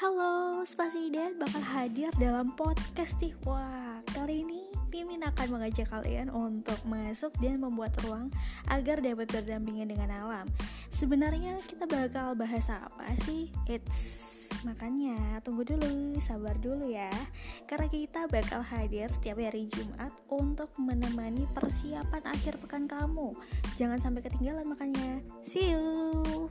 Halo, Spasi dan bakal hadir dalam podcast nih. Wah, kali ini Mimin akan mengajak kalian untuk masuk dan membuat ruang agar dapat berdampingan dengan alam. Sebenarnya kita bakal bahas apa sih? It's Makanya tunggu dulu, sabar dulu ya. Karena kita bakal hadir setiap hari Jumat untuk menemani persiapan akhir pekan kamu. Jangan sampai ketinggalan makanya. See you!